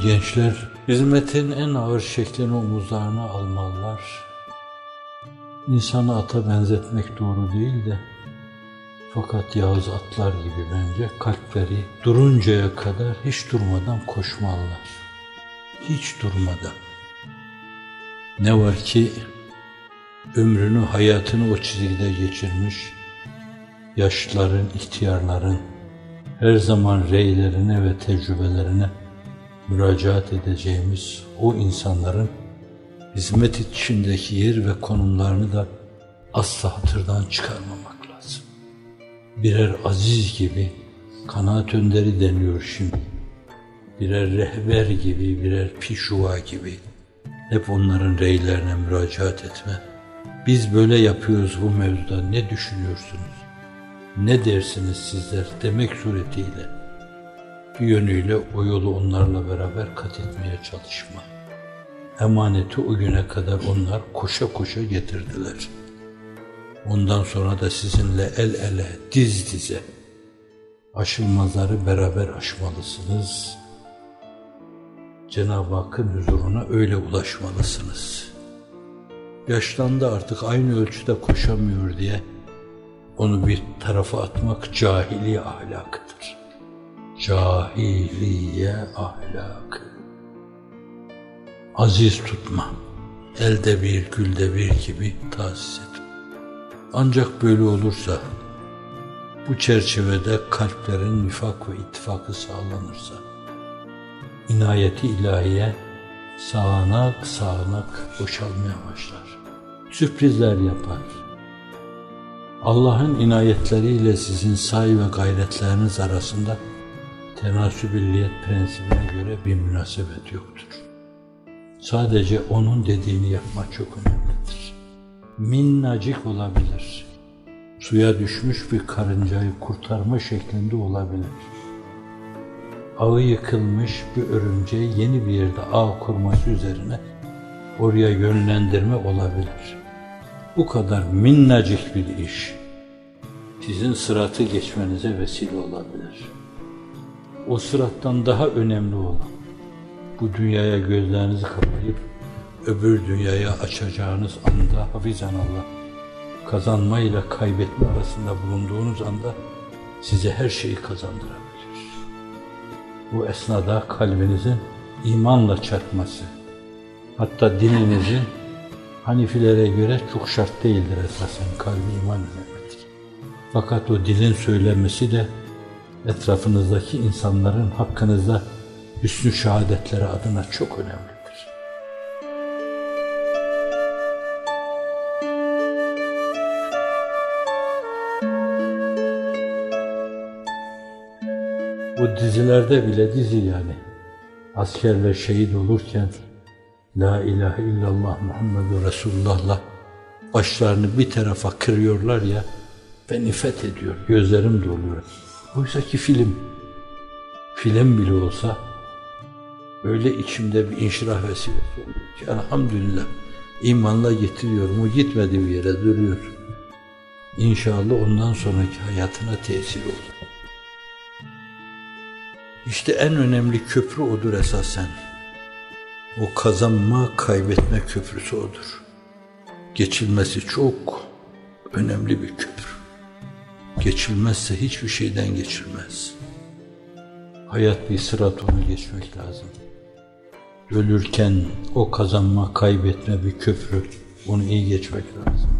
Gençler hizmetin en ağır şeklini omuzlarına almalılar. İnsanı ata benzetmek doğru değil de fakat yağız atlar gibi bence kalpleri duruncaya kadar hiç durmadan koşmalılar. Hiç durmadan. Ne var ki ömrünü, hayatını o çizgide geçirmiş, yaşlıların, ihtiyarların her zaman reylerine ve tecrübelerine müracaat edeceğimiz o insanların hizmet içindeki yer ve konumlarını da asla hatırdan çıkarmamak lazım. Birer aziz gibi kanaat önderi deniyor şimdi. Birer rehber gibi, birer pişuva gibi hep onların reylerine müracaat etme. Biz böyle yapıyoruz bu mevzuda ne düşünüyorsunuz? Ne dersiniz sizler demek suretiyle bir yönüyle o yolu onlarla beraber kat etmeye çalışma. Emaneti o güne kadar onlar koşa koşa getirdiler. Ondan sonra da sizinle el ele, diz dize aşılmazları beraber aşmalısınız. Cenab-ı Hakk'ın huzuruna öyle ulaşmalısınız. Yaşlandı artık aynı ölçüde koşamıyor diye onu bir tarafa atmak cahili ahlakıdır. Cahiliye ahlakı. Aziz tutma, elde bir gülde bir gibi tahsis et. Ancak böyle olursa, bu çerçevede kalplerin nifak ve ittifakı sağlanırsa, inayeti ilahiye sağanak sağanak boşalmaya başlar. Sürprizler yapar. Allah'ın inayetleriyle sizin say ve gayretleriniz arasında tenasübilliyet prensibine göre bir münasebet yoktur. Sadece onun dediğini yapmak çok önemlidir. Minnacık olabilir. Suya düşmüş bir karıncayı kurtarma şeklinde olabilir. Ağı yıkılmış bir örümceği yeni bir yerde ağ kurması üzerine oraya yönlendirme olabilir. Bu kadar minnacık bir iş sizin sıratı geçmenize vesile olabilir. O sırattan daha önemli olan bu dünyaya gözlerinizi kapayıp öbür dünyaya açacağınız anda hafizan Allah kazanma ile kaybetme arasında bulunduğunuz anda size her şeyi kazandırabilir. Bu esnada kalbinizin imanla çarpması, hatta dininizin Hanifilere göre çok şart değildir esasen kalbi iman önemlidir. Fakat o dilin söylemesi de etrafınızdaki insanların hakkınızda hüsnü şehadetleri adına çok önemlidir. Bu dizilerde bile dizi yani. Askerler şehit olurken La ilahe illallah Muhammedur Resulullah'la başlarını bir tarafa kırıyorlar ya beni fethediyor, gözlerim doluyor. Oysa ki film, film bile olsa öyle içimde bir inşirah vesilesi oluyor ki elhamdülillah imanla getiriyorum. O gitmedi bir yere duruyor. İnşallah ondan sonraki hayatına tesir olur. İşte en önemli köprü odur esasen. O kazanma, kaybetme köprüsü odur. Geçilmesi çok önemli bir köprü. Geçilmezse hiçbir şeyden geçilmez. Hayat bir sırat onu geçmek lazım. Ölürken o kazanma, kaybetme bir köprü. Onu iyi geçmek lazım.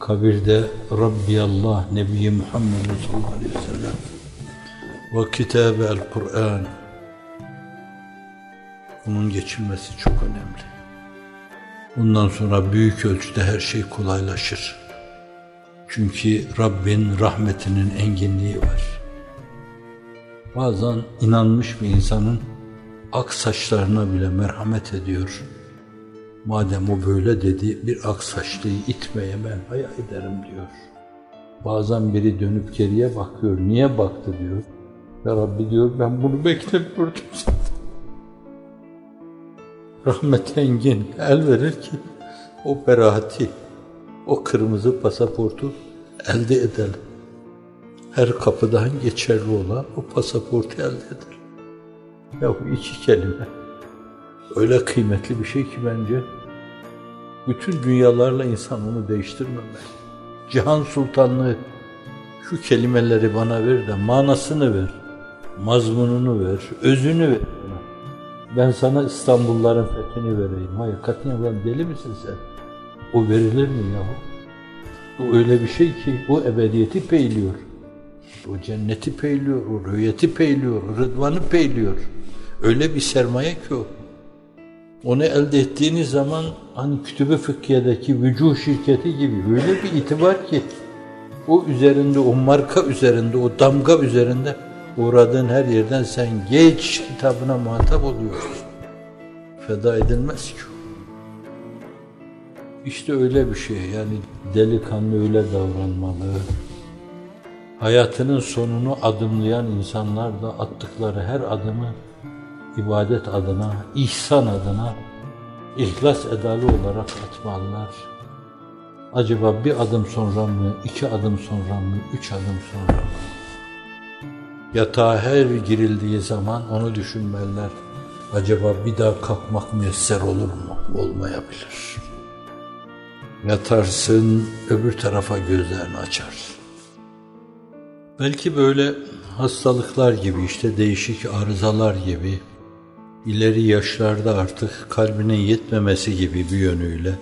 Kabirde Rabbi Allah, Nebi Muhammed sallallahu aleyhi ve sellem ve kitabe el Kur'an bunun geçilmesi çok önemli. Bundan sonra büyük ölçüde her şey kolaylaşır. Çünkü Rabbin rahmetinin enginliği var. Bazen inanmış bir insanın ak saçlarına bile merhamet ediyor. Madem o böyle dedi bir ak saçlıyı itmeye ben hayal ederim diyor. Bazen biri dönüp geriye bakıyor. Niye baktı diyor. Ya Rabbi diyor ben bunu beklemiyordum zaten. Rahmet engin el verir ki o berahati, o kırmızı pasaportu elde edelim. Her kapıdan geçerli olan o pasaportu elde edelim. Ya bu iki kelime öyle kıymetli bir şey ki bence bütün dünyalarla insan onu değiştirmemeli. Cihan Sultanlığı şu kelimeleri bana ver de manasını ver, mazmununu ver, özünü ver. Ben sana İstanbulların fethini vereyim. Hayır katiyen lan deli misin sen? O verilir mi yahu? O öyle bir şey ki o ebediyeti peyliyor. O cenneti peyliyor, o rüyeti peyliyor, o rıdvanı peyliyor. Öyle bir sermaye ki o. Onu elde ettiğiniz zaman hani kütübe fıkhiyedeki vücuh şirketi gibi öyle bir itibar ki o üzerinde, o marka üzerinde, o damga üzerinde uğradığın her yerden sen geç kitabına muhatap oluyorsun. Feda edilmez ki İşte öyle bir şey yani delikanlı öyle davranmalı. Hayatının sonunu adımlayan insanlar da attıkları her adımı ibadet adına, ihsan adına ihlas edalı olarak atmalılar. Acaba bir adım sonra mı, iki adım sonra mı, üç adım sonra mı? Yatağa her girildiği zaman onu düşünmeliler. Acaba bir daha kalkmak müyesser olur mu? Olmayabilir. Yatarsın, öbür tarafa gözlerini açar. Belki böyle hastalıklar gibi işte değişik arızalar gibi ileri yaşlarda artık kalbinin yetmemesi gibi bir yönüyle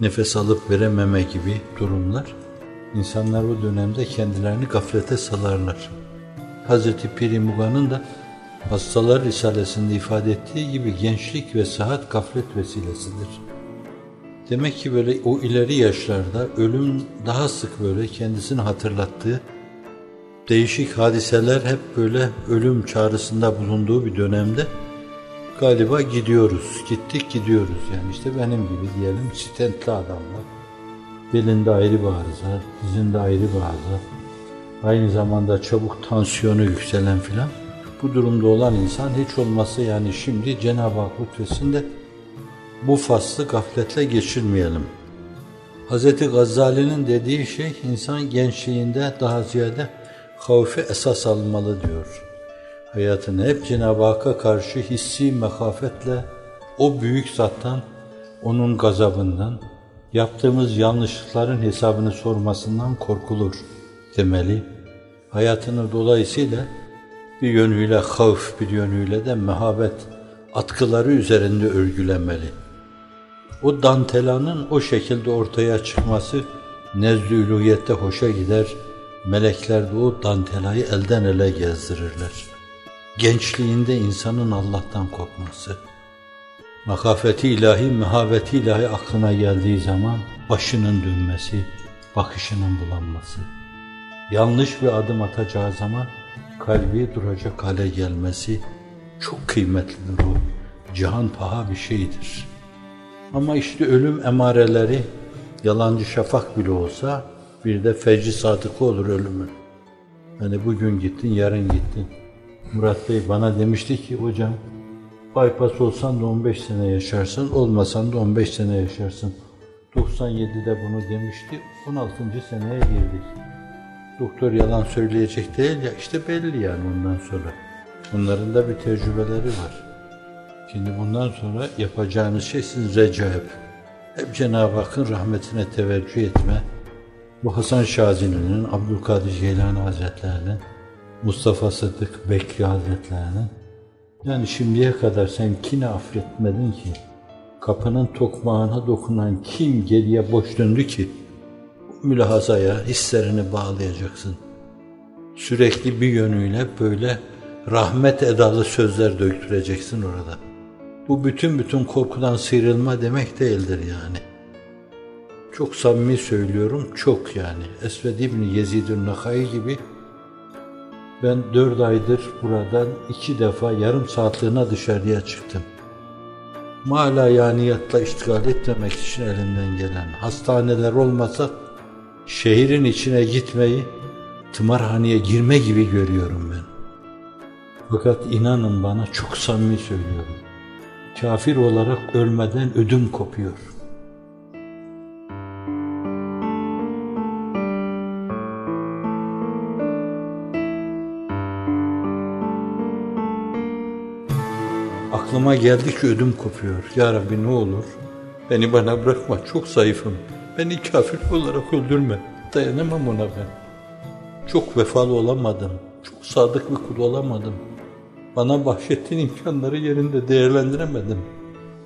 nefes alıp verememe gibi durumlar insanlar bu dönemde kendilerini gaflete salarlar. Hz. Piri Muga'nın da Hastalar Risalesi'nde ifade ettiği gibi gençlik ve sıhhat gaflet vesilesidir. Demek ki böyle o ileri yaşlarda ölüm daha sık böyle kendisini hatırlattığı değişik hadiseler hep böyle ölüm çağrısında bulunduğu bir dönemde galiba gidiyoruz. Gittik gidiyoruz yani işte benim gibi diyelim stentli adamlar. Belinde ayrı bir arıza, dizinde ayrı bir arıza. Aynı zamanda çabuk tansiyonu yükselen filan. Bu durumda olan insan hiç olmazsa yani şimdi Cenab-ı Hak lütfesinde bu faslı gafletle geçirmeyelim. Hz. Gazali'nin dediği şey insan gençliğinde daha ziyade havfi esas almalı diyor hayatını hep Cenab-ı Hakk'a karşı hissi mekafetle o büyük zattan, onun gazabından, yaptığımız yanlışlıkların hesabını sormasından korkulur demeli. Hayatını dolayısıyla bir yönüyle havf, bir yönüyle de mehabet atkıları üzerinde örgülemeli. O dantelanın o şekilde ortaya çıkması nezdü hoşa gider, melekler de o dantelayı elden ele gezdirirler gençliğinde insanın Allah'tan korkması, makafeti ilahi, mehabeti ilahi aklına geldiği zaman başının dönmesi, bakışının bulanması, yanlış bir adım atacağı zaman kalbi duracak hale gelmesi çok kıymetlidir o. Cihan paha bir şeydir. Ama işte ölüm emareleri yalancı şafak bile olsa bir de fecri sadıkı olur ölümün. Yani bugün gittin, yarın gittin. Murat Bey bana demişti ki hocam bypass olsan da 15 sene yaşarsın, olmasan da 15 sene yaşarsın. 97'de bunu demişti, 16. seneye girdik. Doktor yalan söyleyecek değil ya, işte belli yani ondan sonra. Bunların da bir tecrübeleri var. Şimdi bundan sonra yapacağınız şey siz recaep. Hep Cenab-ı Hakk'ın rahmetine teveccüh etme. Bu Hasan Şazili'nin, Abdülkadir Geylani Hazretleri'nin Mustafa Sıddık Bekri Hazretlerinin yani şimdiye kadar sen kine affetmedin ki kapının tokmağına dokunan kim geriye boş döndü ki mülahazaya hislerini bağlayacaksın. Sürekli bir yönüyle böyle rahmet edalı sözler döktüreceksin orada. Bu bütün bütün korkudan sıyrılma demek değildir yani. Çok samimi söylüyorum, çok yani. Esved İbni Yezid-ül Nakai gibi ben dört aydır buradan iki defa yarım saatliğine dışarıya çıktım. Mala yaniyatla iştigal etmemek için elinden gelen hastaneler olmasa şehrin içine gitmeyi tımarhaneye girme gibi görüyorum ben. Fakat inanın bana çok samimi söylüyorum. Kafir olarak ölmeden ödüm kopuyor.'' Aklıma geldikçe ödüm kopuyor. Ya Rabbi ne olur beni bana bırakma çok zayıfım. Beni kafir olarak öldürme. Dayanamam ona ben. Çok vefalı olamadım. Çok sadık bir kul olamadım. Bana bahşettiğin imkanları yerinde değerlendiremedim.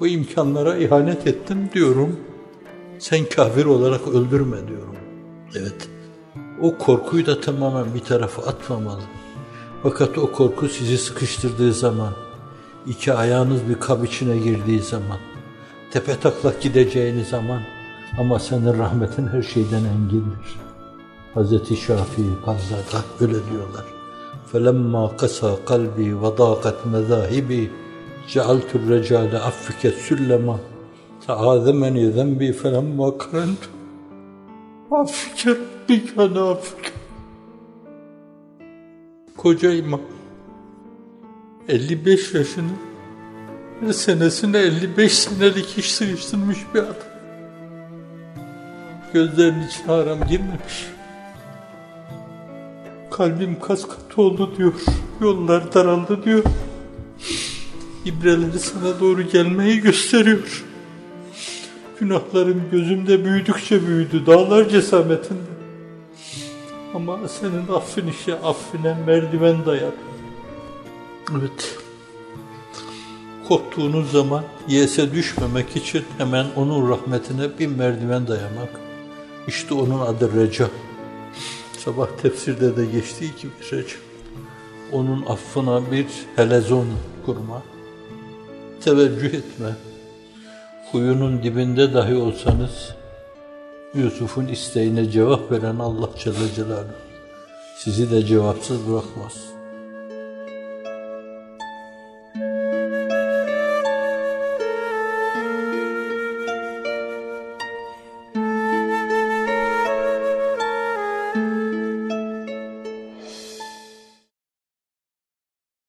Bu imkanlara ihanet ettim diyorum. Sen kafir olarak öldürme diyorum. Evet. O korkuyu da tamamen bir tarafa atmamalı. Fakat o korku sizi sıkıştırdığı zaman, iki ayağınız bir kap içine girdiği zaman, tepe taklak gideceğiniz zaman ama senin rahmetin her şeyden engindir. Hz. Şafii Gazzada öyle diyorlar. فَلَمَّا قَسَى قَلْبِي وَضَاقَتْ مَذَاهِبِي جَعَلْتُ الرَّجَالَ عَفِّكَ سُلَّمًا تَعَاذَمَنِي ذَنْبِي فَلَمَّا قَرَنْتُ عَفِّكَ رَبِّي كَانَ عَفِّكَ Koca imam 55 yaşını her senesine 55 senelik iş sıkıştırmış bir adam. Gözlerinin içine haram girmemiş. Kalbim kas katı oldu diyor. Yollar daraldı diyor. İbreleri sana doğru gelmeyi gösteriyor. Günahlarım gözümde büyüdükçe büyüdü. Dağlar cesametinde. Ama senin affin işe affine merdiven dayar. Evet. Korktuğunuz zaman yese düşmemek için hemen onun rahmetine bir merdiven dayamak. İşte onun adı reca. Sabah tefsirde de geçtiği gibi reca. Onun affına bir helezon kurma. Teveccüh etme. Kuyunun dibinde dahi olsanız Yusuf'un isteğine cevap veren Allah Celle Celaluhu sizi de cevapsız bırakmaz.